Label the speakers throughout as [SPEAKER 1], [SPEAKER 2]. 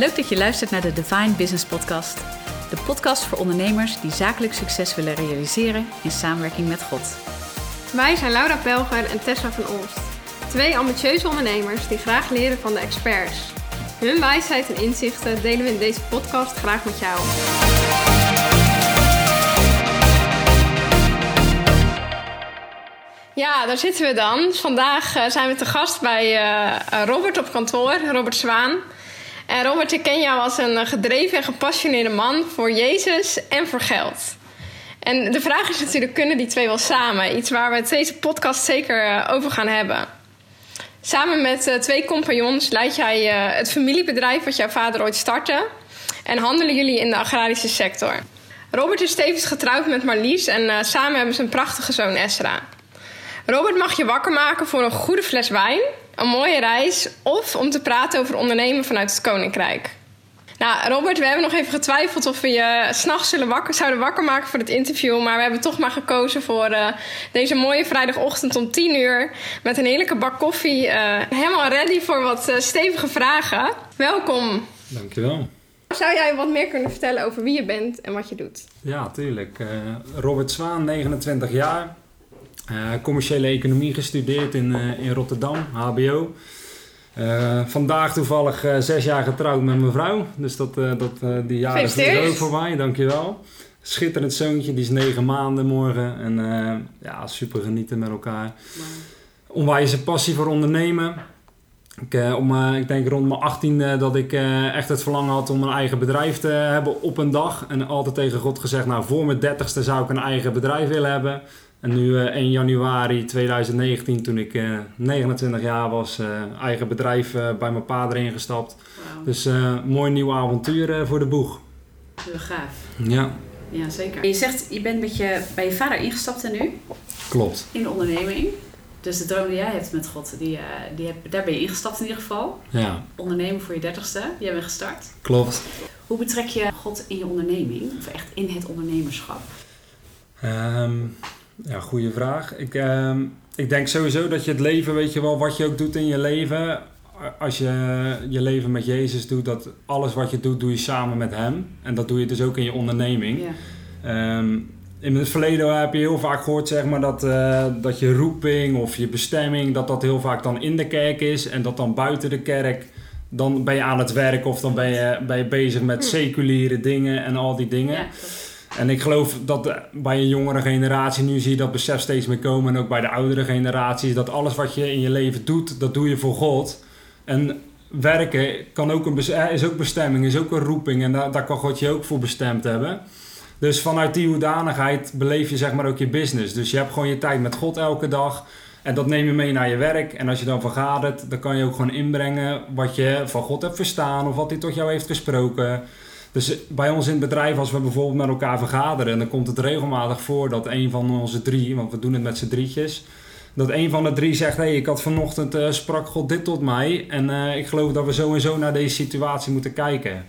[SPEAKER 1] Leuk dat je luistert naar de Divine Business Podcast. De podcast voor ondernemers die zakelijk succes willen realiseren in samenwerking met God.
[SPEAKER 2] Wij zijn Laura Pelger en Tessa van Olst. Twee ambitieuze ondernemers die graag leren van de experts. Hun wijsheid en inzichten delen we in deze podcast graag met jou. Ja, daar zitten we dan. Vandaag eh, zijn we te gast bij uh, Robert op kantoor, Robert Zwaan. En Robert, ik ken jou als een gedreven en gepassioneerde man voor Jezus en voor geld. En de vraag is natuurlijk, kunnen die twee wel samen? Iets waar we het deze podcast zeker over gaan hebben. Samen met twee compagnons leid jij het familiebedrijf wat jouw vader ooit startte. En handelen jullie in de agrarische sector. Robert is tevens getrouwd met Marlies en samen hebben ze een prachtige zoon Esra. Robert mag je wakker maken voor een goede fles wijn, een mooie reis of om te praten over ondernemen vanuit het Koninkrijk. Nou, Robert, we hebben nog even getwijfeld of we je s'nachts wakker, zouden wakker maken voor het interview. Maar we hebben toch maar gekozen voor uh, deze mooie vrijdagochtend om 10 uur. Met een heerlijke bak koffie. Uh, helemaal ready voor wat uh, stevige vragen. Welkom.
[SPEAKER 3] Dankjewel.
[SPEAKER 2] Zou jij wat meer kunnen vertellen over wie je bent en wat je doet?
[SPEAKER 3] Ja, tuurlijk. Robert Zwaan, 29 jaar. Uh, commerciële economie gestudeerd in, uh, in Rotterdam, HBO. Uh, vandaag toevallig zes jaar getrouwd met mijn vrouw. Dus dat, dat, die jaren is ook voor mij, dankjewel. Schitterend zoontje, die is negen maanden morgen. En ja, super genieten met elkaar. Wow. Onwijze passie voor ondernemen. Ik, om, ik denk rond mijn 18 dat ik echt het verlangen had om een eigen bedrijf te hebben op een dag. En altijd tegen God gezegd, nou voor mijn 30ste zou ik een eigen bedrijf willen hebben. En nu uh, 1 januari 2019, toen ik uh, 29 jaar was, eigen bedrijf bij mijn pa erin gestapt. Wow. Dus mooi nieuw avontuur voor de boeg.
[SPEAKER 1] Heel gaaf.
[SPEAKER 3] Ja.
[SPEAKER 1] Ja, zeker. Je zegt, je bent met je, bij je vader ingestapt en nu?
[SPEAKER 3] Klopt.
[SPEAKER 1] In de onderneming. Dus de droom die jij hebt met God, die, die heb, daar ben je ingestapt in ieder geval.
[SPEAKER 3] Ja.
[SPEAKER 1] Ondernemen voor je dertigste, die hebben we gestart.
[SPEAKER 3] Klopt.
[SPEAKER 1] Hoe betrek je God in je onderneming? Of echt in het ondernemerschap?
[SPEAKER 3] Um, ja, goede vraag. Ik, uh, ik denk sowieso dat je het leven, weet je wel, wat je ook doet in je leven. Als je je leven met Jezus doet, dat alles wat je doet, doe je samen met Hem. En dat doe je dus ook in je onderneming.
[SPEAKER 1] Ja.
[SPEAKER 3] Um, in het verleden heb je heel vaak gehoord zeg maar, dat, uh, dat je roeping of je bestemming, dat dat heel vaak dan in de kerk is. En dat dan buiten de kerk, dan ben je aan het werk of dan ben je, ben je bezig met seculiere dingen en al die dingen.
[SPEAKER 1] Ja,
[SPEAKER 3] en ik geloof dat bij een jongere generatie, nu zie je dat besef steeds meer komen. En ook bij de oudere generaties, dat alles wat je in je leven doet, dat doe je voor God. En werken kan ook een, is ook bestemming, is ook een roeping. En daar, daar kan God je ook voor bestemd hebben. Dus vanuit die hoedanigheid beleef je zeg maar ook je business. Dus je hebt gewoon je tijd met God elke dag. En dat neem je mee naar je werk. En als je dan vergadert, dan kan je ook gewoon inbrengen wat je van God hebt verstaan. Of wat hij tot jou heeft gesproken. Dus bij ons in het bedrijf, als we bijvoorbeeld met elkaar vergaderen, dan komt het regelmatig voor dat een van onze drie, want we doen het met z'n drietjes, dat een van de drie zegt: Hé, hey, ik had vanochtend uh, sprak God dit tot mij. En uh, ik geloof dat we zo en zo naar deze situatie moeten kijken.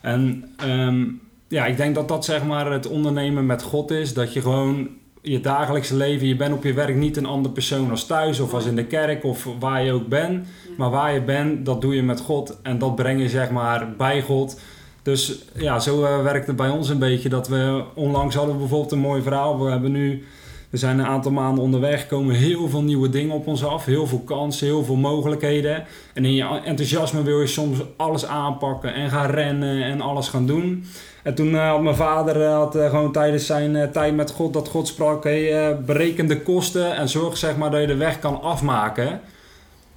[SPEAKER 3] En um, ja, ik denk dat dat zeg maar het ondernemen met God is. Dat je gewoon je dagelijkse leven, je bent op je werk niet een andere persoon als thuis of als in de kerk of waar je ook bent. Maar waar je bent, dat doe je met God. En dat breng je zeg maar bij God. Dus ja, zo uh, werkt het bij ons een beetje. Dat we onlangs hadden we bijvoorbeeld een mooi verhaal. We hebben nu, we zijn een aantal maanden onderweg, komen heel veel nieuwe dingen op ons af. Heel veel kansen, heel veel mogelijkheden. En in je enthousiasme wil je soms alles aanpakken en gaan rennen en alles gaan doen. En toen uh, had mijn vader uh, had, gewoon tijdens zijn tijd met God dat God sprak: hey, bereken de kosten en zorg zeg maar dat je de weg kan afmaken.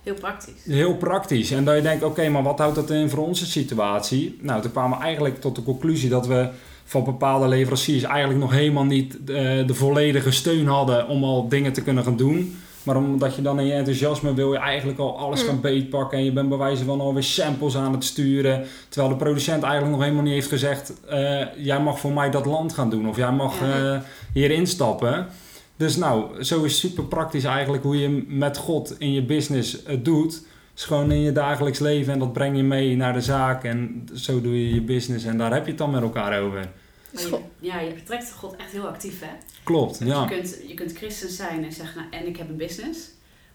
[SPEAKER 1] Heel praktisch.
[SPEAKER 3] Heel praktisch. En dat je denkt, oké, okay, maar wat houdt dat in voor onze situatie? Nou, toen kwamen we eigenlijk tot de conclusie dat we van bepaalde leveranciers eigenlijk nog helemaal niet uh, de volledige steun hadden om al dingen te kunnen gaan doen. Maar omdat je dan in je enthousiasme wil je eigenlijk al alles gaan beetpakken. En je bent bij wijze van alweer samples aan het sturen. Terwijl de producent eigenlijk nog helemaal niet heeft gezegd... Uh, jij mag voor mij dat land gaan doen. Of jij mag uh, hier instappen. Dus nou, zo is super praktisch eigenlijk hoe je met God in je business het doet. Is gewoon in je dagelijks leven en dat breng je mee naar de zaak en zo doe je je business en daar heb je het dan met elkaar over.
[SPEAKER 1] Je, ja, je betrekt God echt heel actief hè?
[SPEAKER 3] Klopt,
[SPEAKER 1] dus
[SPEAKER 3] ja.
[SPEAKER 1] Je kunt, je kunt christen zijn en zeggen, nou, en ik heb een business.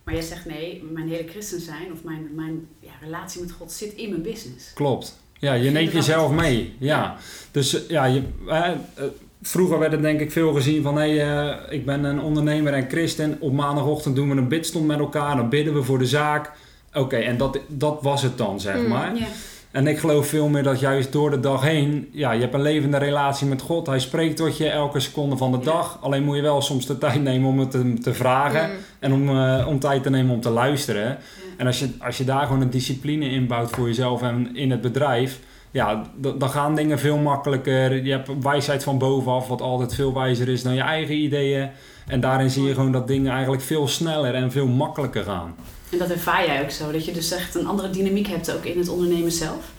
[SPEAKER 1] Maar jij zegt nee, mijn hele christen zijn of mijn, mijn ja, relatie met God zit in mijn business.
[SPEAKER 3] Klopt, Ja, je neemt jezelf mee. Ja. Dus ja, je, eh, eh, vroeger werd het denk ik veel gezien van... hé, hey, eh, ik ben een ondernemer en christen. Op maandagochtend doen we een bidstond met elkaar. Dan bidden we voor de zaak. Oké, en dat, dat was het dan, zeg
[SPEAKER 2] Mm,
[SPEAKER 3] maar.
[SPEAKER 1] Ja.
[SPEAKER 3] En ik geloof veel meer dat juist door de dag heen... Ja, je hebt een levende relatie met God. Hij spreekt tot je elke seconde van de dag. Alleen moet je wel soms de tijd nemen om het te, te vragen.
[SPEAKER 2] Mm.
[SPEAKER 3] En om, eh, om tijd te nemen om te luisteren. En als je, als je daar gewoon een discipline in bouwt voor jezelf en in het bedrijf, ja, dan gaan dingen veel makkelijker. Je hebt wijsheid van bovenaf, wat altijd veel wijzer is dan je eigen ideeën. En daarin zie je gewoon dat dingen eigenlijk veel sneller en veel makkelijker gaan.
[SPEAKER 1] En dat ervaar jij ook zo. Dat je dus echt een andere dynamiek hebt ook in het ondernemen zelf.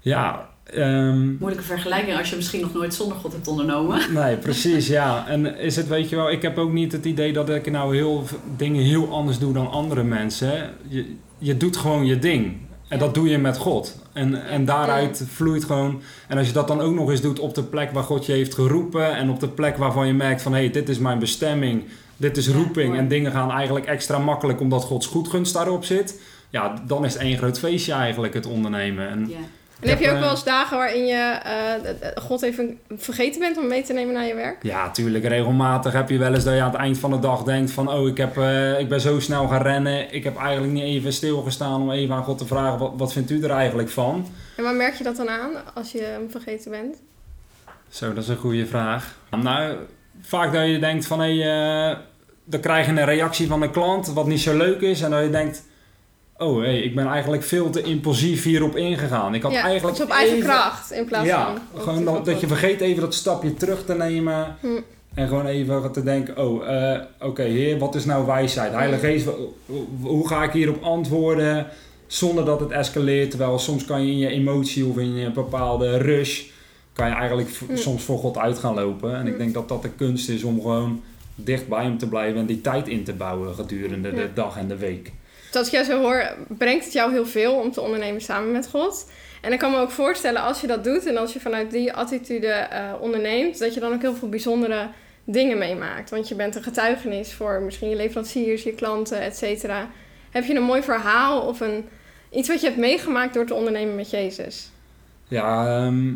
[SPEAKER 3] Ja, ehm,
[SPEAKER 1] Moeilijke vergelijking als je misschien nog nooit zonder God hebt ondernomen.
[SPEAKER 3] nee, precies, ja. En is het, weet je wel, ik heb ook niet het idee dat ik nou heel dingen heel anders doe dan andere mensen. Je, je doet gewoon je ding. En dat doe je met God. En, en daaruit vloeit gewoon. En als je dat dan ook nog eens doet op de plek waar God je heeft geroepen. En op de plek waarvan je merkt van hé, hey, dit is mijn bestemming. Dit is roeping. En dingen gaan eigenlijk extra makkelijk omdat Gods goedgunst daarop zit. Ja, dan is het één groot feestje eigenlijk het ondernemen. En
[SPEAKER 1] Ja.
[SPEAKER 2] En heb je ook
[SPEAKER 3] eh,
[SPEAKER 2] wel eens dagen waarin je eh, God even vergeten bent om mee te nemen naar je werk?
[SPEAKER 3] Ja, tuurlijk. Regelmatig heb je wel eens dat je aan het eind van de dag denkt van... oh, ik, heb, eh, ik ben zo snel gaan rennen. Ik heb eigenlijk niet even stilgestaan om even aan God te vragen... wat, wat vindt u er eigenlijk van?
[SPEAKER 2] En waar merk je dat dan aan als je hem vergeten bent?
[SPEAKER 3] Zo, dat is een goede vraag. Nou, vaak dat je denkt van... hé, eh, dan krijg je een reactie van een klant wat niet zo leuk is... en dat je denkt... oh, hé, ik ben eigenlijk veel te impulsief hierop ingegaan. Ik had
[SPEAKER 2] ja,
[SPEAKER 3] eigenlijk
[SPEAKER 2] dus op eigen
[SPEAKER 3] even-
[SPEAKER 2] kracht in plaats
[SPEAKER 3] ja,
[SPEAKER 2] van...
[SPEAKER 3] gewoon dat, dat je vergeet even dat stapje terug te nemen.
[SPEAKER 2] Hm.
[SPEAKER 3] En gewoon even te denken, oh, eh, oké heer, wat is nou wijsheid? Heilige Geest, wa- hoe ga ik hierop antwoorden? Zonder dat het escaleert. Terwijl soms kan je in je emotie of in je bepaalde rush... kan je eigenlijk
[SPEAKER 2] Hm.
[SPEAKER 3] soms voor God uit gaan lopen. En ik
[SPEAKER 2] Hm.
[SPEAKER 3] denk dat dat de kunst is om gewoon dicht bij hem te blijven... en die tijd in te bouwen gedurende
[SPEAKER 2] Ja.
[SPEAKER 3] de dag en de week.
[SPEAKER 2] Als ik jou zo hoor, brengt het jou heel veel om te ondernemen samen met God. En ik kan me ook voorstellen als je dat doet en als je vanuit die attitude eh, onderneemt, dat je dan ook heel veel bijzondere dingen meemaakt. Want je bent een getuigenis voor misschien je leveranciers, je klanten, et cetera. Heb je een mooi verhaal of een, iets wat je hebt meegemaakt door te ondernemen met Jezus?
[SPEAKER 3] Ja, ehm,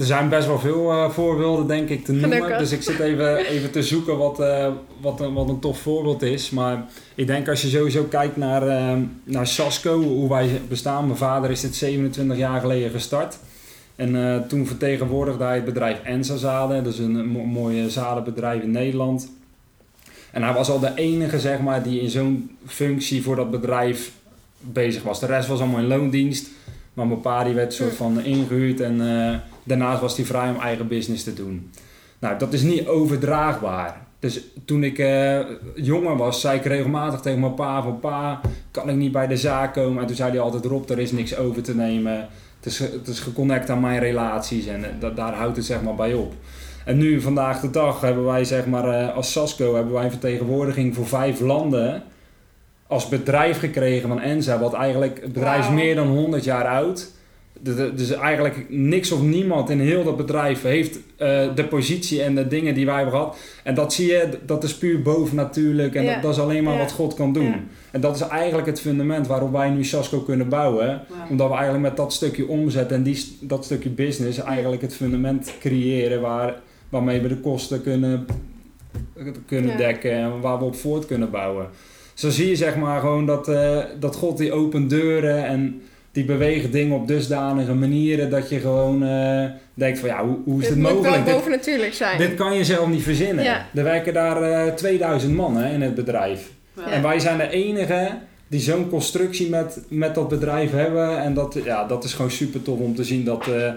[SPEAKER 3] er zijn best wel veel eh, voorbeelden, denk ik, te noemen.
[SPEAKER 2] Gelukkig.
[SPEAKER 3] Dus ik zit even, even te zoeken wat, eh, wat, een, wat een tof voorbeeld is. Maar ik denk als je sowieso kijkt naar, ehm, naar Sasco, hoe wij bestaan. Mijn vader is dit 27 jaar geleden gestart. En toen vertegenwoordigde hij het bedrijf Ensa Zaden. Dat is een, mo- mooi zadenbedrijf in Nederland. En hij was al de enige, zeg maar, die in zo'n functie voor dat bedrijf bezig was. De rest was allemaal in loondienst. Maar mijn pa die werd soort van ingehuurd en daarnaast was hij vrij om eigen business te doen. Nou, dat is niet overdraagbaar. Dus toen ik eh, jonger was, zei ik regelmatig tegen mijn pa van pa, kan ik niet bij de zaak komen? En toen zei hij altijd Rob, er is niks over te nemen. Het is, het is geconnect aan mijn relaties en eh, dat, daar houdt het zeg maar bij op. En nu, vandaag de dag, hebben wij zeg maar eh, als Sasco hebben wij een vertegenwoordiging voor vijf landen als bedrijf gekregen van Enza, wat eigenlijk, het bedrijf is meer dan 100 jaar oud. Dus eigenlijk niks of niemand in heel dat bedrijf heeft eh, de positie en de dingen die wij hebben gehad. En dat zie je, dat is puur bovennatuurlijk en
[SPEAKER 2] Ja.
[SPEAKER 3] dat, dat is alleen maar
[SPEAKER 2] Ja.
[SPEAKER 3] wat God kan doen.
[SPEAKER 2] Ja.
[SPEAKER 3] En dat is eigenlijk het fundament waarop wij nu Sasco kunnen bouwen. Omdat we eigenlijk met dat stukje omzet en die, dat stukje business eigenlijk het fundament creëren waar, waarmee we de kosten kunnen, kunnen dekken en waar we op voort kunnen bouwen. Zo zie je zeg maar gewoon dat, eh, dat God die opent deuren en die beweegt dingen op dusdanige manieren dat je gewoon eh, denkt van ja, hoe, hoe is
[SPEAKER 2] het
[SPEAKER 3] dit
[SPEAKER 2] moet
[SPEAKER 3] mogelijk?
[SPEAKER 2] wel
[SPEAKER 3] Dit,
[SPEAKER 2] bovennatuurlijk zijn.
[SPEAKER 3] dit kan je zelf niet verzinnen.
[SPEAKER 2] Ja.
[SPEAKER 3] Er werken daar eh 2000 man hè, in het bedrijf. En wij zijn de enige die zo'n constructie met, met dat bedrijf hebben. En dat, ja, dat is gewoon super tof om te zien dat, eh,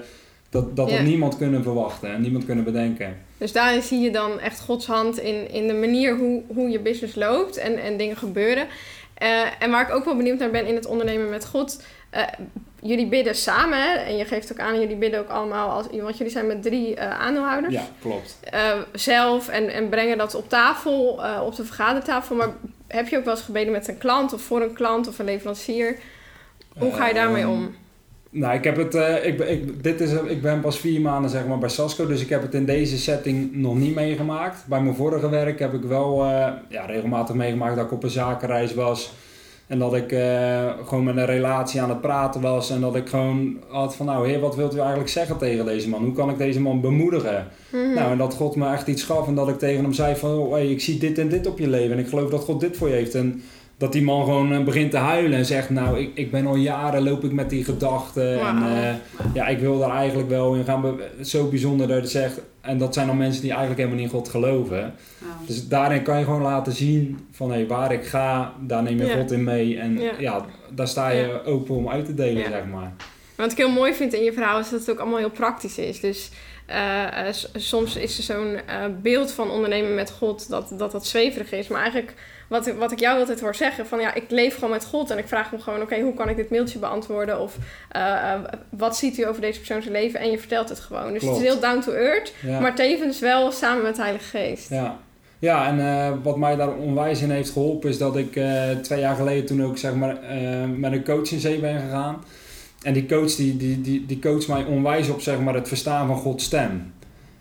[SPEAKER 3] dat, dat
[SPEAKER 2] Ja.
[SPEAKER 3] had niemand kunnen verwachten en niemand kunnen bedenken.
[SPEAKER 2] Dus daarin zie je dan echt Gods hand in, in de manier hoe, hoe je business loopt en, en dingen gebeuren. Eh, en waar ik ook wel benieuwd naar ben in het ondernemen met God. eh, jullie bidden samen hè? en je geeft ook aan, jullie bidden ook allemaal, als, want jullie zijn met drie eh, aandeelhouders.
[SPEAKER 3] Ja, klopt.
[SPEAKER 2] zelf en, en brengen dat op tafel, op de vergadertafel. Maar heb je ook wel eens gebeden met een klant of voor een klant of een leverancier? Hoe ga je daarmee om?
[SPEAKER 3] Nou, ik heb het, eh, ik, ben- ik, dit is, ik ben pas vier maanden zeg maar bij Sasco, dus ik heb het in deze setting nog niet meegemaakt. Bij mijn vorige werk heb ik wel eh, ja, regelmatig meegemaakt dat ik op een zakenreis was. En dat ik eh, gewoon met een relatie aan het praten was. En dat ik gewoon had van, nou heer, wat wilt u eigenlijk zeggen tegen deze man? Hoe kan ik deze man bemoedigen?
[SPEAKER 2] Mhm.
[SPEAKER 3] Nou, en dat God me echt iets gaf. En dat ik tegen hem zei van, oh, hey, ik zie dit en dit op je leven. En ik geloof dat God dit voor je heeft. En dat die man gewoon eh, begint te huilen en zegt, nou, ik, ik ben al jaren loop ik met die gedachten. En eh, ja, ik wil daar eigenlijk wel in gaan. Zo bijzonder dat je zegt. En dat zijn dan mensen die eigenlijk helemaal niet in God geloven. Dus daarin kan je gewoon laten zien van hé, waar ik ga, daar neem je
[SPEAKER 2] Ja.
[SPEAKER 3] God in mee. En
[SPEAKER 2] Ja.
[SPEAKER 3] ja, daar sta je open om uit te delen, zeg maar.
[SPEAKER 2] Wat ik heel mooi vind in je verhaal is dat het ook allemaal heel praktisch is. Dus eh, soms is er zo'n beeld van ondernemen met God dat, dat dat zweverig is. Maar eigenlijk wat, ik- wat ik jou altijd hoor zeggen van ja, ik leef gewoon met God en ik vraag hem gewoon oké, hoe kan ik dit mailtje beantwoorden? Of eh, eh, wat ziet u over deze persoon zijn leven? En je vertelt het gewoon. Dus
[SPEAKER 3] Klopt.
[SPEAKER 2] het is heel down to earth,
[SPEAKER 3] Ja.
[SPEAKER 2] maar tevens wel samen met de Heilige Geest.
[SPEAKER 3] Ja, ja en eh, wat mij daar onwijs in heeft geholpen is dat ik twee jaar geleden toen ook zeg maar, met een coach in zee ben gegaan. En die coach die, die, die, die coacht mij onwijs op zeg maar, het verstaan van Gods stem.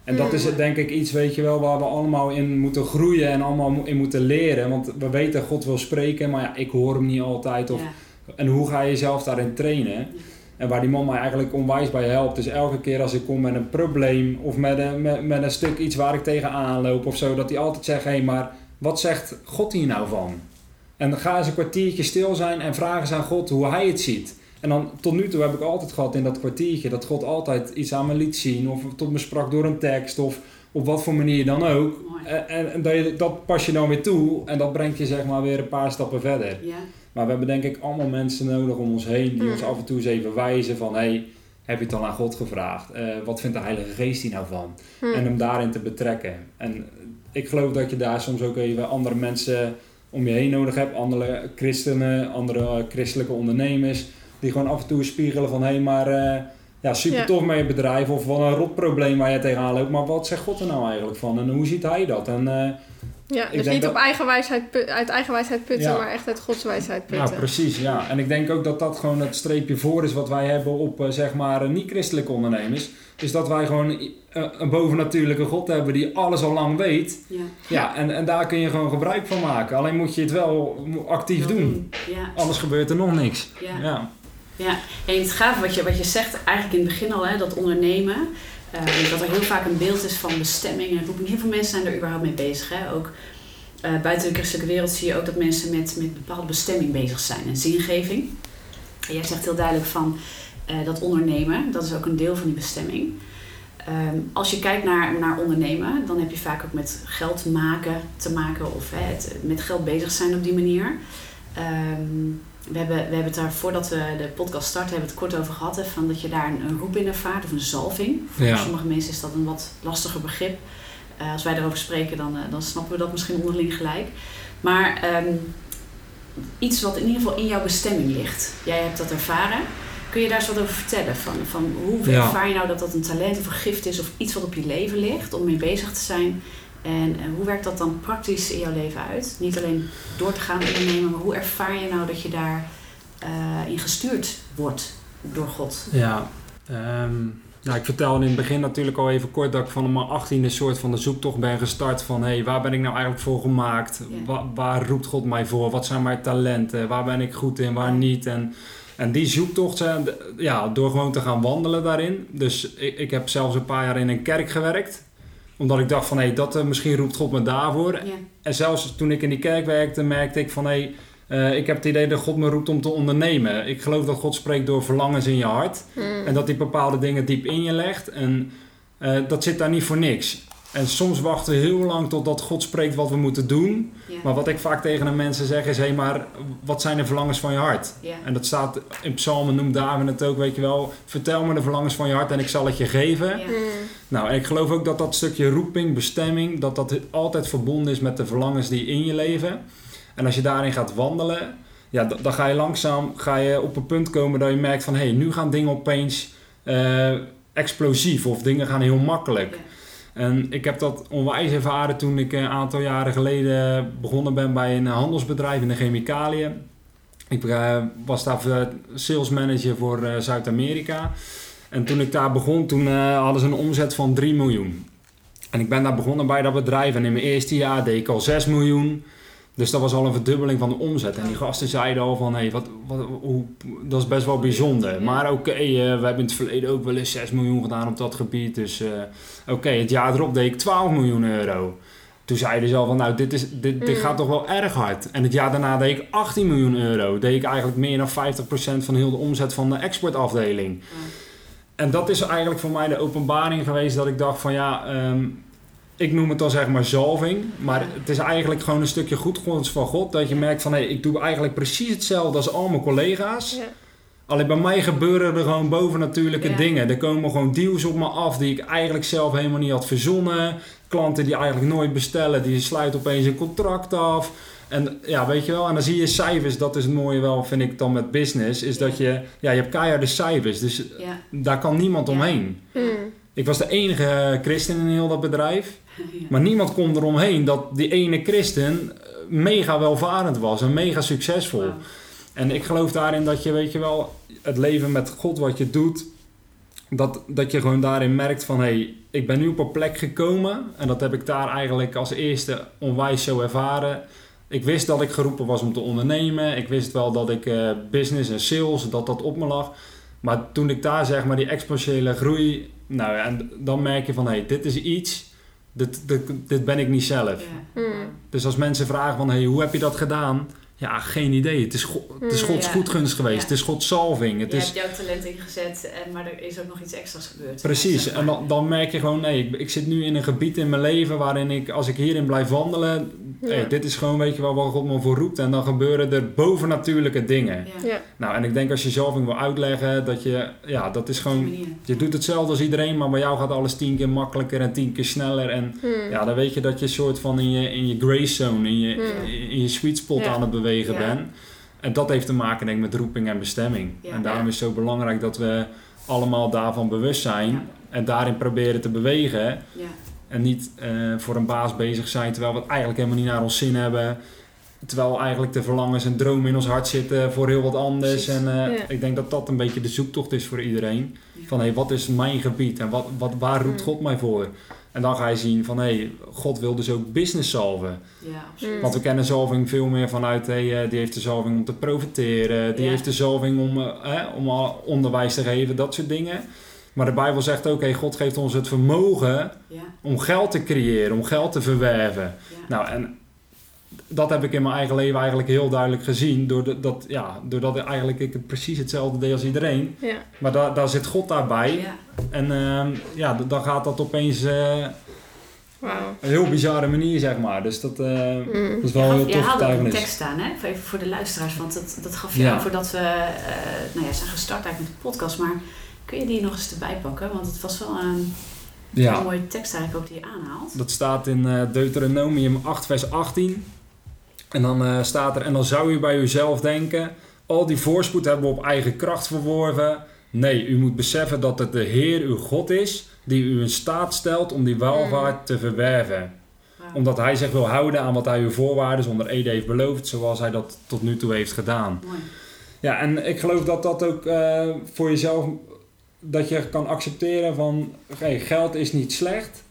[SPEAKER 3] En dat is het, denk ik iets, weet je wel, waar we allemaal in moeten groeien en allemaal in moeten leren. Want we weten dat God wil spreken, maar ja, ik hoor hem niet altijd. Of,
[SPEAKER 1] Ja.
[SPEAKER 3] En hoe ga je jezelf daarin trainen? En waar die man mij eigenlijk onwijs bij helpt. Dus elke keer als ik kom met een probleem of met een, met, met een stuk iets waar ik tegenaan loop of zo, dat hij altijd zegt: hé, hey, maar wat zegt God hier nou van? En dan ga eens een kwartiertje stil zijn en vraag eens aan God hoe hij het ziet. En dan tot nu toe heb ik altijd gehad in dat kwartiertje dat God altijd iets aan me liet zien, of tot me sprak door een tekst, of op wat voor manier dan ook. En, en, en dat, je- dat pas je dan weer toe en dat brengt je zeg maar weer een paar stappen verder.
[SPEAKER 1] Ja.
[SPEAKER 3] Maar we hebben denk ik allemaal mensen nodig om ons heen die
[SPEAKER 2] Mm.
[SPEAKER 3] ons af en toe eens even wijzen van hey, heb je het dan aan God gevraagd? Eh, wat vindt de Heilige Geest hier nou van?
[SPEAKER 2] Hm.
[SPEAKER 3] En hem daarin te betrekken. En ik geloof dat je daar soms ook even andere mensen om je heen nodig hebt. Andere christenen, andere christelijke ondernemers. Die gewoon af en toe spiegelen van hé, hey, maar eh, ja, super
[SPEAKER 2] Ja.
[SPEAKER 3] tof met je bedrijf. Of wat een rotprobleem waar je tegenaan loopt. Maar wat zegt God er nou eigenlijk van? En hoe ziet hij dat? En eh,
[SPEAKER 2] Ja,
[SPEAKER 3] Ik
[SPEAKER 2] dus niet
[SPEAKER 3] dat-
[SPEAKER 2] op eigen wijsheid, uit eigen wijsheid putten,
[SPEAKER 3] Ja.
[SPEAKER 2] maar echt uit Gods wijsheid
[SPEAKER 3] Ja,
[SPEAKER 2] putten.
[SPEAKER 3] precies. Ja. En ik denk ook dat dat gewoon het streepje voor is wat wij hebben op eh, zeg maar niet-christelijke ondernemers. Is dat wij gewoon een bovennatuurlijke God hebben die alles al lang weet.
[SPEAKER 1] Ja.
[SPEAKER 3] Ja, en, en daar kun je gewoon gebruik van maken. Alleen moet je het wel actief doen.
[SPEAKER 1] Ja.
[SPEAKER 3] Anders gebeurt er nog niks.
[SPEAKER 1] Ja.
[SPEAKER 3] Ja.
[SPEAKER 1] En het gaaf wat je, wat je zegt, eigenlijk in het begin al, hè, dat ondernemen. eh, dat er heel vaak een beeld is van bestemming en roeping. Heel veel mensen zijn er überhaupt mee bezig. Hè? Ook eh, buiten de christelijke wereld zie je ook dat mensen met, met bepaalde bestemming bezig zijn en zingeving. En jij zegt heel duidelijk van eh, dat ondernemen, dat is ook een deel van die bestemming. Ehm, als je kijkt naar, naar ondernemen, dan heb je vaak ook met geld maken te maken of hè, met geld bezig zijn op die manier. Ehm, we hebben, we hebben het daar voordat we de podcast starten, hebben we het kort over gehad. Hè, van dat je daar een, een roep in ervaart of een zalving. Voor
[SPEAKER 3] Ja.
[SPEAKER 1] sommige mensen is dat een wat lastiger begrip. Eh, als wij daarover spreken, dan, eh, dan snappen we dat misschien onderling gelijk. Maar ehm, iets wat in ieder geval in jouw bestemming ligt. Jij hebt dat ervaren. Kun je daar eens wat over vertellen? Van, van hoe
[SPEAKER 3] Ja.
[SPEAKER 1] ervaar je nou dat dat een talent of een gift is of iets wat op je leven ligt om mee bezig te zijn? En eh, hoe werkt dat dan praktisch in jouw leven uit? Niet alleen door te gaan ondernemen, maar hoe ervaar je nou dat je daar eh, in gestuurd wordt door God?
[SPEAKER 3] Ja, ehm, nou, ik vertelde in het begin natuurlijk al even kort dat ik van mijn achttiende soort van de zoektocht ben gestart van hé, hey, waar ben ik nou eigenlijk voor gemaakt? Wa- waar roept God mij voor? Wat zijn mijn talenten? Waar ben ik goed in, waar niet? En, en die zoektocht, zijn, ja, door gewoon te gaan wandelen daarin. Dus ik, ik heb zelfs een paar jaar in een kerk gewerkt. Omdat ik dacht van hé, hey, dat eh, misschien roept God me daarvoor.
[SPEAKER 1] Ja,
[SPEAKER 3] En zelfs toen ik in die kerk werkte, merkte ik van hé, hey, eh, ik heb het idee dat God me roept om te ondernemen. Ik geloof dat God spreekt door verlangens in je hart.
[SPEAKER 2] Hm.
[SPEAKER 3] En dat hij bepaalde dingen diep in je legt. En eh, dat zit daar niet voor niks. En soms wachten we heel lang totdat God spreekt wat we moeten doen.
[SPEAKER 1] ja,
[SPEAKER 3] Maar wat ik vaak tegen de mensen zeg is: hé, hey, maar wat zijn de verlangens van je hart?
[SPEAKER 1] ja,
[SPEAKER 3] En dat staat in Psalmen, noemt David het ook, weet je wel. Vertel me de verlangens van je hart en ik zal het je geven.
[SPEAKER 1] ja.
[SPEAKER 2] Hm.
[SPEAKER 3] Nou, en ik geloof ook dat dat stukje roeping, bestemming, dat dat altijd verbonden is met de verlangens die in je leven. En als je daarin gaat wandelen, ja, dan ga je langzaam ga je op een punt komen dat je merkt van... hé, hey, nu gaan dingen opeens eh, explosief of dingen gaan heel makkelijk. En ik heb dat onwijs ervaren toen ik een aantal jaren geleden begonnen ben bij een handelsbedrijf in de chemicaliën. Ik eh, was daar sales manager voor eh, Zuid-Amerika. En toen ik daar begon, toen eh, hadden ze een omzet van 3 miljoen. En ik ben daar begonnen bij dat bedrijf en in mijn eerste jaar deed ik al 6 miljoen. Dus dat was al een verdubbeling van de omzet. En die gasten zeiden al van, hé, wat, wat, hoe, dat is best wel bijzonder. Maar oké, eh, we hebben in het verleden ook wel eens 6 miljoen gedaan op dat gebied. Dus eh, oké, het jaar erop deed ik 12 miljoen euro. Toen zeiden ze al van, nou, dit, is, dit, dit
[SPEAKER 2] Mm.
[SPEAKER 3] gaat toch wel erg hard. En het jaar daarna deed ik 18 miljoen euro. Deed ik eigenlijk meer dan 50% van heel de omzet van de exportafdeling. En dat is eigenlijk voor mij de openbaring geweest dat ik dacht van, ja... ehm, ik noem het dan zeg maar zalving. Maar het is eigenlijk gewoon een stukje goedgunst van God. Dat je merkt van hé, ik doe eigenlijk precies hetzelfde als al mijn collega's.
[SPEAKER 2] Ja.
[SPEAKER 3] Alleen bij mij gebeuren er gewoon bovennatuurlijke
[SPEAKER 1] Ja.
[SPEAKER 3] dingen. Er komen gewoon deals op me af die ik eigenlijk zelf helemaal niet had verzonnen. Klanten die eigenlijk nooit bestellen, die sluiten opeens een contract af. En ja, weet je wel, en dan zie je cijfers. Dat is het mooie wel, vind ik dan met business. Is dat je, ja, je hebt keiharde cijfers. Dus daar kan niemand omheen.
[SPEAKER 2] Mm.
[SPEAKER 3] Ik was de enige christen in heel dat bedrijf.
[SPEAKER 1] Ja.
[SPEAKER 3] Maar niemand kon eromheen dat die ene christen eh, mega welvarend was en mega succesvol. En ik geloof daarin dat je, weet je wel, het leven met God wat je doet, dat, dat je gewoon daarin merkt van hé, hey, ik ben nu op een plek gekomen en dat heb ik daar eigenlijk als eerste onwijs zo ervaren. Ik wist dat ik geroepen was om te ondernemen. Ik wist wel dat ik eh, business en sales, dat dat op me lag. Maar toen ik daar zeg maar die exponentiële groei, nou ja, en dan merk je van hé, hey, dit is iets, dit, dit, dit ben ik niet zelf.
[SPEAKER 1] Ja.
[SPEAKER 2] Mm.
[SPEAKER 3] Dus als mensen vragen van, hey, hoe heb je dat gedaan? Ja, geen idee. Het is, Go- het is
[SPEAKER 2] Mm,
[SPEAKER 3] Gods
[SPEAKER 1] ja.
[SPEAKER 3] goedgunst geweest.
[SPEAKER 1] Ja.
[SPEAKER 3] Het is Gods salving. Het
[SPEAKER 1] je
[SPEAKER 3] is,
[SPEAKER 1] hebt jouw talent ingezet, en, maar er is ook nog iets extra's gebeurd.
[SPEAKER 3] precies.
[SPEAKER 1] Zeg
[SPEAKER 3] En dan, dan merk je gewoon, nee, ik, ik zit nu in een gebied in mijn leven waarin ik, als ik hierin blijf wandelen,
[SPEAKER 2] Ja.
[SPEAKER 3] hey, dit is gewoon, weet je wel, waar God me voor roept. En dan gebeuren er bovennatuurlijke dingen.
[SPEAKER 1] Ja.
[SPEAKER 2] Ja.
[SPEAKER 3] Nou, en ik denk als je salving wil uitleggen, dat je, ja, dat is gewoon, je doet hetzelfde als iedereen, maar bij jou gaat alles tien keer makkelijker en tien keer sneller. En
[SPEAKER 2] Mm.
[SPEAKER 3] Ja, dan weet je dat je soort van in je, in je grace zone, in je,
[SPEAKER 2] Hmm.
[SPEAKER 3] in je sweet spot
[SPEAKER 2] Ja.
[SPEAKER 3] aan het bewegen
[SPEAKER 1] Ja.
[SPEAKER 3] bent. En dat heeft te maken denk ik met roeping en bestemming.
[SPEAKER 1] Ja.
[SPEAKER 3] En daarom
[SPEAKER 2] Ja.
[SPEAKER 3] is het zo belangrijk dat we allemaal daarvan bewust zijn.
[SPEAKER 1] Ja.
[SPEAKER 3] En daarin proberen te bewegen.
[SPEAKER 1] Ja.
[SPEAKER 3] En niet eh, voor een baas bezig zijn terwijl we het eigenlijk helemaal niet naar ons zin hebben. Terwijl eigenlijk de verlangens en dromen in ons hart zitten voor heel wat anders.
[SPEAKER 1] Precies.
[SPEAKER 3] En eh,
[SPEAKER 2] Ja.
[SPEAKER 3] ik denk dat dat een beetje de zoektocht is voor iedereen.
[SPEAKER 1] Ja.
[SPEAKER 3] Van hé, hey, wat is mijn gebied en wat, wat, waar roept
[SPEAKER 2] Mm.
[SPEAKER 3] God mij voor? En dan ga je zien van hé, hey, God wil dus ook business salven.
[SPEAKER 1] Ja, absoluut.
[SPEAKER 3] Want we kennen zalving veel meer vanuit, hey, eh, die heeft de zalving om te profiteren, die
[SPEAKER 1] Ja.
[SPEAKER 3] heeft de zalving om, eh, om onderwijs te geven, dat soort dingen. Maar de Bijbel zegt ook, hey, God geeft ons het vermogen
[SPEAKER 1] Ja.
[SPEAKER 3] om geld te creëren, om geld te verwerven. Nou, en dat heb ik in mijn eigen leven eigenlijk heel duidelijk gezien, doordat, dat, ja, doordat ik eigenlijk ik het precies hetzelfde deed als iedereen.
[SPEAKER 2] Ja.
[SPEAKER 3] Maar daar, daar zit God daarbij.
[SPEAKER 1] Ja.
[SPEAKER 3] En ehm, ja, dan gaat dat opeens eh,
[SPEAKER 2] Wauw.
[SPEAKER 3] een heel bizarre manier, zeg maar. Dus dat, eh,
[SPEAKER 2] Mm.
[SPEAKER 3] dat is wel
[SPEAKER 1] Je
[SPEAKER 3] een heel
[SPEAKER 1] je
[SPEAKER 3] tof
[SPEAKER 1] haalde ook een tekst aan, hè? Even voor de luisteraars, want dat, dat gaf je
[SPEAKER 3] Ja.
[SPEAKER 1] aan voordat we eh, nou ja, zijn gestart eigenlijk met de podcast. Maar kun je die nog eens erbij pakken? Want het was wel een,
[SPEAKER 3] Ja.
[SPEAKER 1] een mooie tekst eigenlijk ook die je aanhaalt.
[SPEAKER 3] Dat staat in Deuteronomium 8, vers 18. En dan eh, staat er: En dan zou u bij uzelf denken: Al die voorspoed hebben we op eigen kracht verworven. Nee, u moet beseffen dat het de Heer uw God is, die u in staat stelt om die welvaart te verwerven. Omdat hij zich wil houden aan wat hij uw voorwaarden onder Ede heeft beloofd, zoals hij dat tot nu toe heeft gedaan.
[SPEAKER 1] Mooi.
[SPEAKER 3] Ja, en ik geloof dat dat ook eh, voor jezelf, dat je kan accepteren van, hey, geld is niet slecht.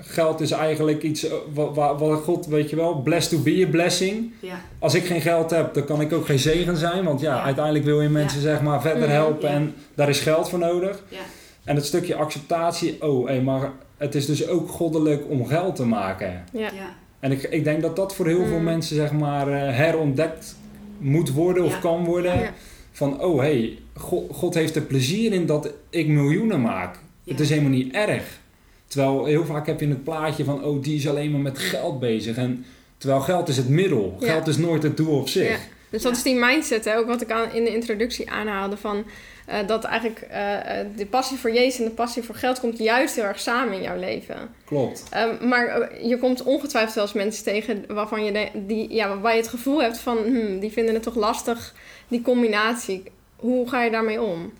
[SPEAKER 3] Geld is eigenlijk iets eh, wat, God, weet je wel, blessed to be a blessing.
[SPEAKER 1] Ja.
[SPEAKER 3] Als ik geen geld heb, dan kan ik ook geen zegen zijn. Want ja,
[SPEAKER 1] Ja.
[SPEAKER 3] uiteindelijk wil je mensen zeg maar verder
[SPEAKER 2] Mhm,
[SPEAKER 3] helpen
[SPEAKER 1] ja.
[SPEAKER 3] en daar is geld voor nodig.
[SPEAKER 1] Ja.
[SPEAKER 3] En het stukje acceptatie, oh, hey, maar het is dus ook goddelijk om geld te maken.
[SPEAKER 2] Ja.
[SPEAKER 1] Ja.
[SPEAKER 3] En ik, ik denk dat dat voor heel veel
[SPEAKER 2] Mm.
[SPEAKER 3] mensen zeg maar eh, herontdekt moet worden of
[SPEAKER 1] Ja.
[SPEAKER 3] kan worden.
[SPEAKER 2] Ja.
[SPEAKER 3] Van, oh hé, hey, God, God heeft er plezier in dat ik miljoenen maak.
[SPEAKER 1] Ja.
[SPEAKER 3] Het is helemaal niet erg. Terwijl heel vaak heb je het plaatje van, oh die is alleen maar met geld bezig. En, terwijl geld is het middel.
[SPEAKER 2] Ja.
[SPEAKER 3] Geld is nooit het doel op zich.
[SPEAKER 2] Ja. Dus dat
[SPEAKER 1] Ja.
[SPEAKER 2] is die mindset, hè, ook wat ik aan, in de introductie aanhaalde. Van, eh, dat eigenlijk eh, eh, de passie voor Jezus en de passie voor geld komt juist heel erg samen in jouw leven.
[SPEAKER 3] Klopt.
[SPEAKER 2] Ehm, maar je komt ongetwijfeld eens mensen tegen waarvan je, de- die, ja, waar je het gevoel hebt van... Hmm, die vinden het toch lastig, die combinatie. Hoe ga je daarmee om?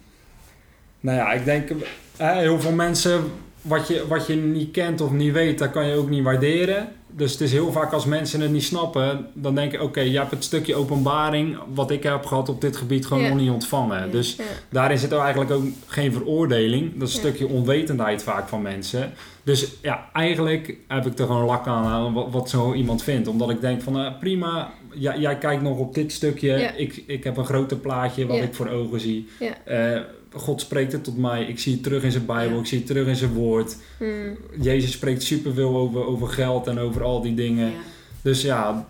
[SPEAKER 3] Nou ja, ik denk, heel veel mensen wat je, wat je niet kent of niet weet, dat kan je ook niet waarderen. Dus het is heel vaak als mensen het niet snappen, dan denk je: oké, je hebt het stukje openbaring wat ik heb gehad op dit gebied gewoon nog niet ontvangen. Dus daarin zit er eigenlijk ook geen veroordeling. Dat is een stukje onwetendheid vaak van mensen. Dus ja, eigenlijk heb ik er gewoon lak aan wat, wat zo iemand vindt. Omdat ik denk van eh, prima, jij kijkt nog op dit stukje. Ik, ik heb een groter plaatje wat ik voor ogen zie.
[SPEAKER 2] Ja.
[SPEAKER 3] God spreekt het tot mij. Ik zie het terug in zijn Bijbel.
[SPEAKER 1] Ja.
[SPEAKER 3] Ik zie het terug in zijn woord.
[SPEAKER 2] Hmm.
[SPEAKER 3] Jezus spreekt superveel over, over geld en over al die dingen.
[SPEAKER 1] Ja.
[SPEAKER 3] Dus ja,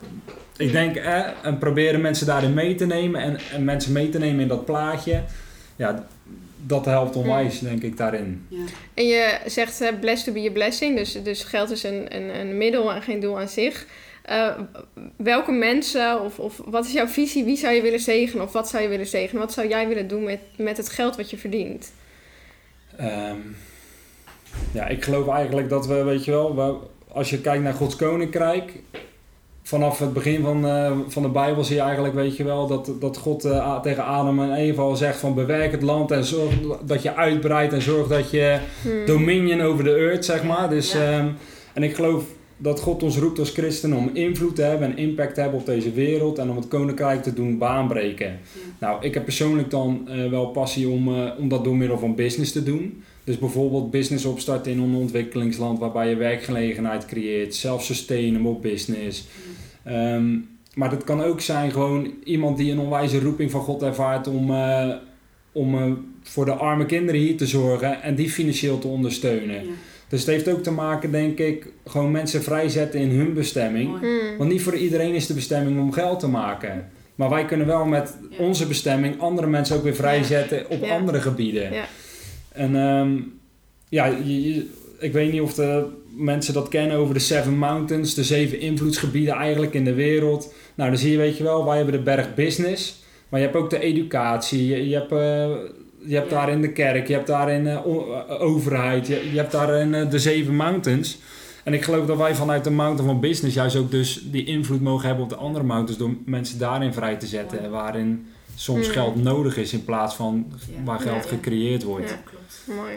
[SPEAKER 3] ik denk, eh, en proberen mensen daarin mee te nemen en, en mensen mee te nemen in dat plaatje. Ja, dat helpt onwijs, denk ik, daarin.
[SPEAKER 1] Ja.
[SPEAKER 2] En je zegt eh, blessed to be a blessing, dus, dus geld is een, een, een middel en geen doel aan zich. Eh, welke mensen of, of wat is jouw visie? Wie zou je willen zegenen of wat zou je willen zegenen? Wat zou jij willen doen met, met het geld wat je verdient?
[SPEAKER 3] Ehm, ja, ik geloof eigenlijk dat we, weet je wel, we, als je kijkt naar Gods Koninkrijk, vanaf het begin van, eh, van de Bijbel zie je eigenlijk, weet je wel, dat, dat God eh, tegen Adam en Eva al zegt van bewerk het land en zorg dat je uitbreidt en zorg dat je
[SPEAKER 2] Hmm.
[SPEAKER 3] dominion over de earth, zeg maar. Dus,
[SPEAKER 1] Ja.
[SPEAKER 3] ehm, en ik geloof dat God ons roept als christenen om invloed te hebben en impact te hebben op deze wereld en om het koninkrijk te doen baanbreken. Nou, ik heb persoonlijk dan eh, wel passie om, eh, om dat door middel van business te doen. Dus bijvoorbeeld business opstarten in een ontwikkelingsland waarbij je werkgelegenheid creëert, self-sustainable business. Ehm, maar dat kan ook zijn gewoon iemand die een onwijze roeping van God ervaart om, eh, om voor de arme kinderen hier te zorgen en die financieel te ondersteunen.
[SPEAKER 1] Ja.
[SPEAKER 3] Dus het heeft ook te maken, denk ik, gewoon mensen vrijzetten in hun bestemming.
[SPEAKER 1] Mooi.
[SPEAKER 2] Hmm.
[SPEAKER 3] Want niet voor iedereen is de bestemming om geld te maken. Maar wij kunnen wel met
[SPEAKER 1] Ja.
[SPEAKER 3] onze bestemming andere mensen ook weer vrijzetten op
[SPEAKER 2] Ja.
[SPEAKER 3] andere gebieden.
[SPEAKER 2] Ja.
[SPEAKER 3] En ehm, ja, je- je- ik weet niet of de mensen dat kennen over de Seven Mountains, de zeven invloedsgebieden eigenlijk in de wereld. Nou, dan zie je, weet je wel, wij hebben de berg business, maar je hebt ook de educatie, je, je hebt, eh, je hebt
[SPEAKER 1] Ja.
[SPEAKER 3] daarin de kerk, je hebt daarin eh, o- eh, overheid, je, je hebt daarin eh, de zeven mountains. En ik geloof dat wij vanuit de mountain van business juist ook dus die invloed mogen hebben op de andere mountains door mensen daarin vrij te zetten,
[SPEAKER 1] Mooi.
[SPEAKER 3] waarin soms
[SPEAKER 2] Mm.
[SPEAKER 3] geld nodig is in plaats van
[SPEAKER 1] Ja.
[SPEAKER 3] waar geld
[SPEAKER 2] Ja.
[SPEAKER 3] gecreëerd wordt.
[SPEAKER 2] Ja.
[SPEAKER 1] Klopt.
[SPEAKER 2] Mooi.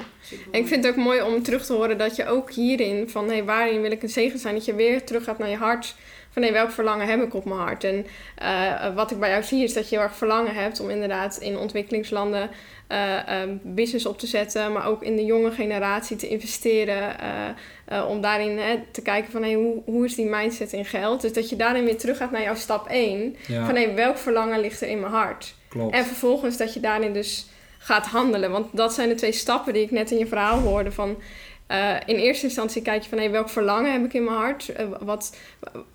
[SPEAKER 2] En ik vind het ook mooi om terug te horen dat je ook hierin, van hey, waarin wil ik een zegen zijn, dat je weer terug gaat naar je hart. Van hey, welk verlangen heb ik op mijn hart? En eh, wat ik bij jou zie is dat je heel erg verlangen hebt om inderdaad in ontwikkelingslanden eh, eh, business op te zetten, maar ook in de jonge generatie te investeren. om daarin hè, te kijken van hey, hoe, hoe is die mindset in geld? Dus dat je daarin weer terug gaat naar jouw stap 1.
[SPEAKER 3] Ja,
[SPEAKER 2] Van hey, welk verlangen ligt er in mijn hart?
[SPEAKER 3] klopt.
[SPEAKER 2] En vervolgens dat je daarin dus gaat handelen. Want dat zijn de twee stappen die ik net in je verhaal hoorde. Van, eh, in eerste instantie kijk je van hey, welk verlangen heb ik in mijn hart? Eh, wat,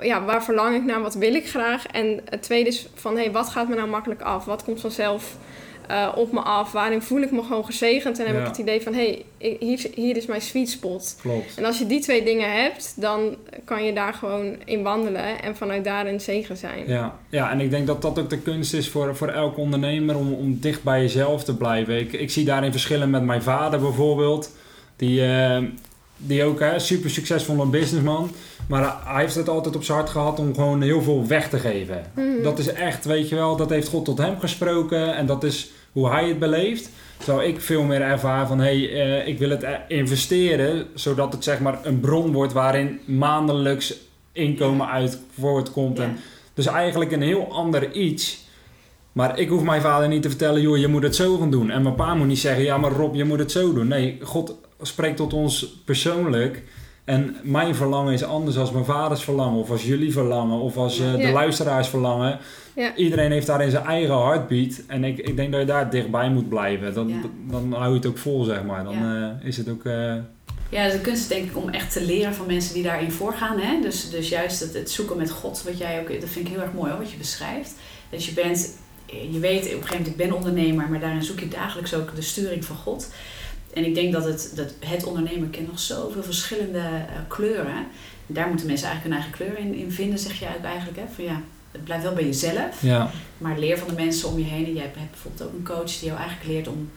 [SPEAKER 2] ja, waar verlang ik naar? Wat wil ik graag? En het tweede is van hey, wat gaat me nou makkelijk af? Wat komt vanzelf eh, op me af? Waarin voel ik me gewoon gezegend? En heb
[SPEAKER 3] Ja.
[SPEAKER 2] ik het idee van hey, hier, hier is mijn sweet spot.
[SPEAKER 3] Klopt.
[SPEAKER 2] En als je die twee dingen hebt, dan kan je daar gewoon in wandelen en vanuit daar een zegen zijn.
[SPEAKER 3] Ja. ja, en ik denk dat dat ook de kunst is voor, voor elke ondernemer om, om dicht bij jezelf te blijven. Ik, ik zie daarin verschillen met mijn vader bijvoorbeeld. Die, eh, die ook hè, super succesvol een businessman. Maar hij heeft het altijd op zijn hart gehad om gewoon heel veel weg te geven.
[SPEAKER 2] Mhm.
[SPEAKER 3] Dat is echt, weet je wel, dat heeft God tot hem gesproken en dat is hoe hij het beleeft. Terwijl ik veel meer ervaar van, hé, hey, eh, ik wil het eh, investeren, zodat het zeg maar een bron wordt waarin maandelijks inkomen uit voortkomt. En dus eigenlijk een heel ander iets. Maar ik hoef mijn vader niet te vertellen, joh, je moet het zo gaan doen. En mijn pa moet niet zeggen, ja, maar Rob, je moet het zo doen. Nee, God spreekt tot ons persoonlijk. En mijn verlangen is anders dan mijn vaders verlangen, of als jullie verlangen, of als eh, de
[SPEAKER 2] Ja.
[SPEAKER 3] luisteraars verlangen.
[SPEAKER 2] Ja.
[SPEAKER 3] Iedereen heeft daarin zijn eigen heartbeat. En ik, ik denk dat je daar dichtbij moet blijven. Dan,
[SPEAKER 1] Ja.
[SPEAKER 3] dan hou je het ook vol, zeg maar. Dan eh, is het ook... eh,
[SPEAKER 1] Ja, de kunst is denk ik om echt te leren van mensen die daarin voorgaan. Hè? Dus, dus juist het, het zoeken met God, wat jij ook, dat vind ik heel erg mooi hoor, wat je beschrijft. Dat je bent, je weet op een gegeven moment, ik ben ondernemer, maar daarin zoek je dagelijks ook de sturing van God. En ik denk dat het, dat het ondernemen kent nog zoveel verschillende eh, kleuren. Daar moeten mensen eigenlijk hun eigen kleur in, in vinden, zeg je eigenlijk. Hè? Van ja, het blijft wel bij jezelf.
[SPEAKER 3] ja,
[SPEAKER 1] Maar leer van de mensen om je heen. En jij hebt, bijvoorbeeld ook een coach die jou eigenlijk leert om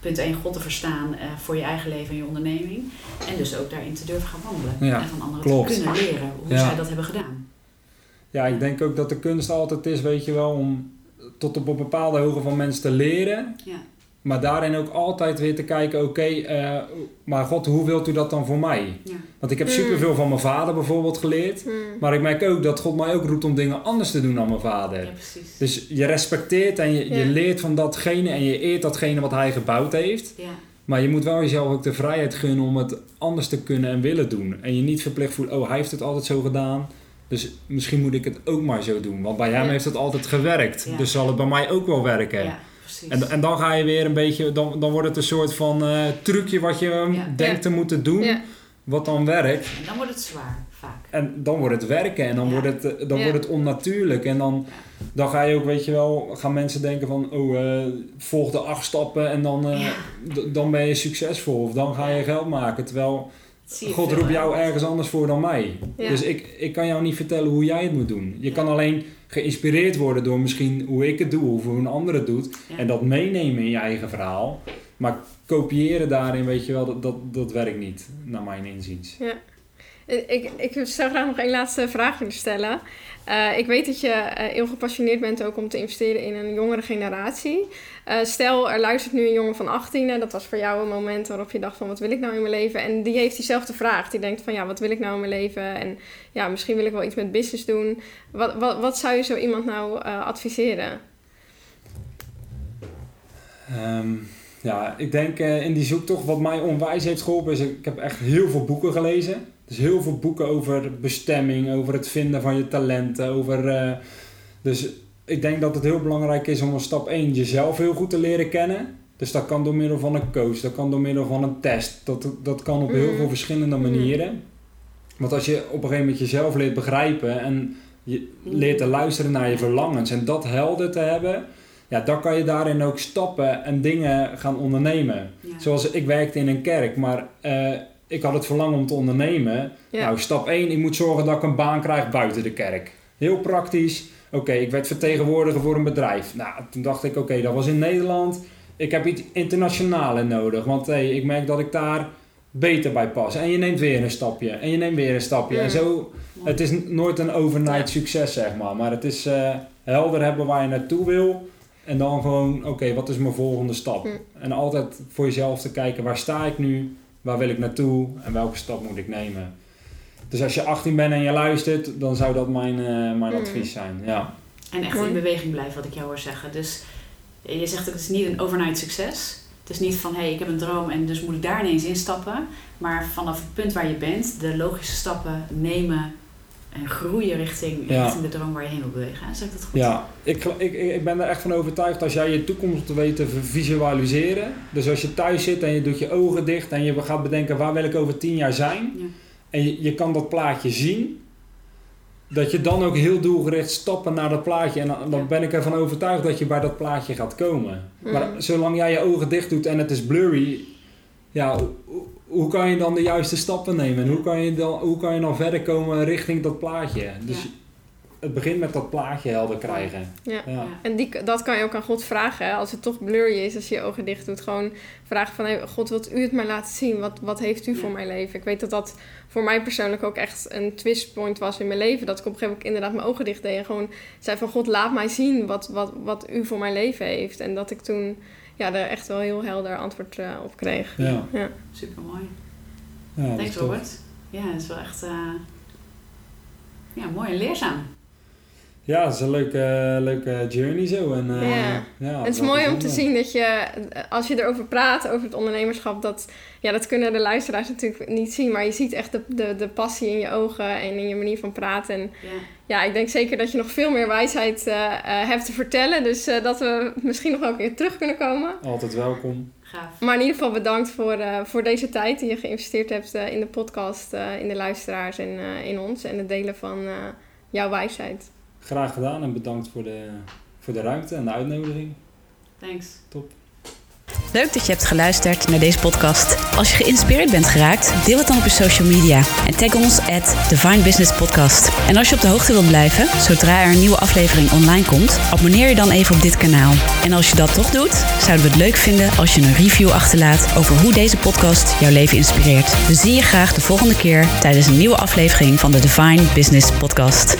[SPEAKER 1] punt 1 God te verstaan eh, voor je eigen leven en je onderneming. En dus ook daarin te durven gaan wandelen.
[SPEAKER 3] Ja,
[SPEAKER 1] en van anderen
[SPEAKER 3] klopt.
[SPEAKER 1] te kunnen leren hoe
[SPEAKER 3] Ja.
[SPEAKER 1] zij dat hebben gedaan.
[SPEAKER 3] ja, ik denk ook dat de kunst altijd is, weet je wel, om tot op een bepaalde hoogte van mensen te leren.
[SPEAKER 1] Ja.
[SPEAKER 3] Maar daarin ook altijd weer te kijken, oké, eh, maar God, hoe wilt u dat dan voor mij?
[SPEAKER 1] Ja.
[SPEAKER 3] Want ik heb
[SPEAKER 2] Mm.
[SPEAKER 3] superveel van mijn vader bijvoorbeeld geleerd.
[SPEAKER 2] Mm.
[SPEAKER 3] Maar ik merk ook dat God mij ook roept om dingen anders te doen dan mijn vader.
[SPEAKER 1] ja, precies.
[SPEAKER 3] Dus je respecteert en je, je
[SPEAKER 2] Ja.
[SPEAKER 3] leert van datgene en je eert datgene wat hij gebouwd heeft.
[SPEAKER 1] Ja,
[SPEAKER 3] Maar je moet wel jezelf ook de vrijheid gunnen om het anders te kunnen en willen doen. En je niet verplicht voelt, oh hij heeft het altijd zo gedaan. Dus misschien moet ik het ook maar zo doen. Want bij hem
[SPEAKER 2] Ja.
[SPEAKER 3] heeft het altijd gewerkt.
[SPEAKER 1] Ja.
[SPEAKER 3] Dus zal het bij mij ook wel werken.
[SPEAKER 1] Precies.
[SPEAKER 3] En, en dan ga je weer een beetje, dan, dan wordt het een soort van eh, trucje wat je
[SPEAKER 1] Ja.
[SPEAKER 3] denkt
[SPEAKER 2] Ja.
[SPEAKER 3] te moeten doen,
[SPEAKER 2] Ja.
[SPEAKER 3] wat dan werkt.
[SPEAKER 1] En dan wordt het zwaar, vaak.
[SPEAKER 3] En dan wordt het werken en dan,
[SPEAKER 1] Ja.
[SPEAKER 3] wordt, het, eh, dan
[SPEAKER 2] Ja.
[SPEAKER 3] wordt het onnatuurlijk. En dan, dan ga je ook, weet je wel, gaan mensen denken van, oh, eh, volg de acht stappen en dan, eh,
[SPEAKER 1] Ja.
[SPEAKER 3] dan ben je succesvol. Of dan ga je geld maken. Terwijl God roept jou ergens anders voor dan mij.
[SPEAKER 2] Ja.
[SPEAKER 3] Dus ik, ik kan jou niet vertellen hoe jij het moet doen. Je
[SPEAKER 1] Ja.
[SPEAKER 3] kan alleen geïnspireerd worden door misschien hoe ik het doe of hoe een ander het doet.
[SPEAKER 1] Ja.
[SPEAKER 3] En dat meenemen in je eigen verhaal. Maar kopiëren daarin, weet je wel, dat, dat, dat werkt niet, naar mijn inziens.
[SPEAKER 2] Ik, ik zou graag nog één laatste vraag willen stellen. Eh, ik weet dat je eh, heel gepassioneerd bent ook om te investeren in een jongere generatie. Eh, stel, er luistert nu een jongen van 18 en dat was voor jou een moment waarop je dacht van wat wil ik nou in mijn leven? En die heeft diezelfde vraag. Die denkt van ja, wat wil ik nou in mijn leven? En ja, misschien wil ik wel iets met business doen. Wat, wat, wat zou je zo iemand nou adviseren?
[SPEAKER 3] Ehm, ja, ik denk in die zoektocht wat mij onwijs heeft geholpen is, ik heb echt heel veel boeken gelezen. Dus heel veel boeken over bestemming, over het vinden van je talenten, over... eh, dus ik denk dat het heel belangrijk is om een stap 1 jezelf heel goed te leren kennen. Dus dat kan door middel van een coach, dat kan door middel van een test. Dat, dat kan op heel
[SPEAKER 2] Mhm.
[SPEAKER 3] veel verschillende
[SPEAKER 2] Mhm.
[SPEAKER 3] manieren. Want als je op een gegeven moment jezelf leert begrijpen en je leert te luisteren naar je verlangens en dat helder te hebben, ja, dan kan je daarin ook stappen en dingen gaan ondernemen.
[SPEAKER 1] Ja.
[SPEAKER 3] Zoals ik werkte in een kerk, maar eh, ik had het verlangen om te ondernemen.
[SPEAKER 2] Ja.
[SPEAKER 3] Nou, stap 1, ik moet zorgen dat ik een baan krijg buiten de kerk. Heel praktisch. Oké, ik werd vertegenwoordiger voor een bedrijf. Nou, toen dacht ik, oké, dat was in Nederland. Ik heb iets internationaals nodig, want hey, ik merk dat ik daar beter bij pas. En je neemt weer een stapje, en je neemt weer een stapje.
[SPEAKER 2] Ja.
[SPEAKER 3] En zo, het is nooit een overnight succes, zeg maar. Maar het is eh, helder hebben waar je naartoe wil. En dan gewoon, oké, wat is mijn volgende stap? En altijd voor jezelf te kijken, waar sta ik nu? Waar wil ik naartoe? En welke stap moet ik nemen? Dus als je 18 bent en je luistert, dan zou dat mijn, eh, mijn
[SPEAKER 2] Hm.
[SPEAKER 3] advies zijn. Ja.
[SPEAKER 1] En echt in beweging blijven, wat ik jou hoor zeggen. Dus je zegt ook, het is niet een overnight succes. Het is niet van, hé, hey, ik heb een droom en dus moet ik daar ineens instappen. Maar vanaf het punt waar je bent, de logische stappen nemen en groeien richting,
[SPEAKER 3] Ja.
[SPEAKER 1] richting de droom waar je heen wil bewegen. Zeg ik dat goed?
[SPEAKER 3] Ja, ik, ik, ik ben er echt van overtuigd als jij je toekomst weet te visualiseren. Dus als je thuis zit en je doet je ogen dicht en je gaat bedenken waar wil ik over 10 jaar zijn.
[SPEAKER 1] Ja.
[SPEAKER 3] En je, je kan dat plaatje zien. Dat je dan ook heel doelgericht stappen naar dat plaatje. En dan, dan
[SPEAKER 1] Ja.
[SPEAKER 3] ben ik ervan overtuigd dat je bij dat plaatje gaat komen.
[SPEAKER 2] Mm.
[SPEAKER 3] Maar zolang jij je ogen dicht doet en het is blurry. Ja, hoe, kan je dan de juiste stappen nemen? En hoe kan je dan, hoe kan je dan verder komen richting dat plaatje? Dus
[SPEAKER 1] Ja.
[SPEAKER 3] het begint met dat plaatje helder krijgen.
[SPEAKER 2] Ja.
[SPEAKER 3] Ja.
[SPEAKER 1] Ja.
[SPEAKER 2] En die, dat kan je ook aan God vragen. Hè? Als het toch blurry is, als je je ogen dicht doet. Gewoon vragen van, hey, God, wilt u het mij laten zien? Wat, wat heeft u
[SPEAKER 1] Ja.
[SPEAKER 2] voor mijn leven? Ik weet dat dat voor mij persoonlijk ook echt een twistpoint was in mijn leven. Dat ik op een gegeven moment inderdaad mijn ogen dicht deed. En gewoon zei van, God, laat mij zien wat, wat, wat u voor mijn leven heeft. En dat ik toen ja, er echt wel heel helder antwoord eh, op kreeg.
[SPEAKER 3] Ja,
[SPEAKER 2] Ja.
[SPEAKER 1] Super mooi.
[SPEAKER 3] ja dat is
[SPEAKER 1] Thanks. Robert. Ja, dat is wel echt eh, ja, mooi en leerzaam.
[SPEAKER 3] Ja, het is een leuke, leuke journey zo. En, eh,
[SPEAKER 2] Ja.
[SPEAKER 3] ja,
[SPEAKER 2] het is mooi om te zien dat je, als je erover praat, over het ondernemerschap, dat, ja, dat kunnen de luisteraars natuurlijk niet zien, maar je ziet echt de, de, de passie in je ogen en in je manier van praten. En
[SPEAKER 1] Ja.
[SPEAKER 2] ja, ik denk zeker dat je nog veel meer wijsheid eh, eh, hebt te vertellen, dus eh, dat we misschien nog wel een keer terug kunnen komen.
[SPEAKER 3] Altijd welkom.
[SPEAKER 1] Gaaf.
[SPEAKER 2] Maar in ieder geval bedankt voor, eh, voor deze tijd die je geïnvesteerd hebt eh, in de podcast, eh, in de luisteraars en eh, in ons en het delen van eh, jouw wijsheid.
[SPEAKER 3] Graag gedaan en bedankt voor de, voor de ruimte en de uitnodiging.
[SPEAKER 1] Thanks.
[SPEAKER 4] Leuk dat je hebt geluisterd naar deze podcast. Als je geïnspireerd bent geraakt, deel het dan op je social media. En tag ons at Divine Business Podcast. En als je op de hoogte wilt blijven, zodra er een nieuwe aflevering online komt, abonneer je dan even op dit kanaal. En als je dat toch doet, zouden we het leuk vinden als je een review achterlaat over hoe deze podcast jouw leven inspireert. We zien je graag de volgende keer tijdens een nieuwe aflevering van de Divine Business Podcast.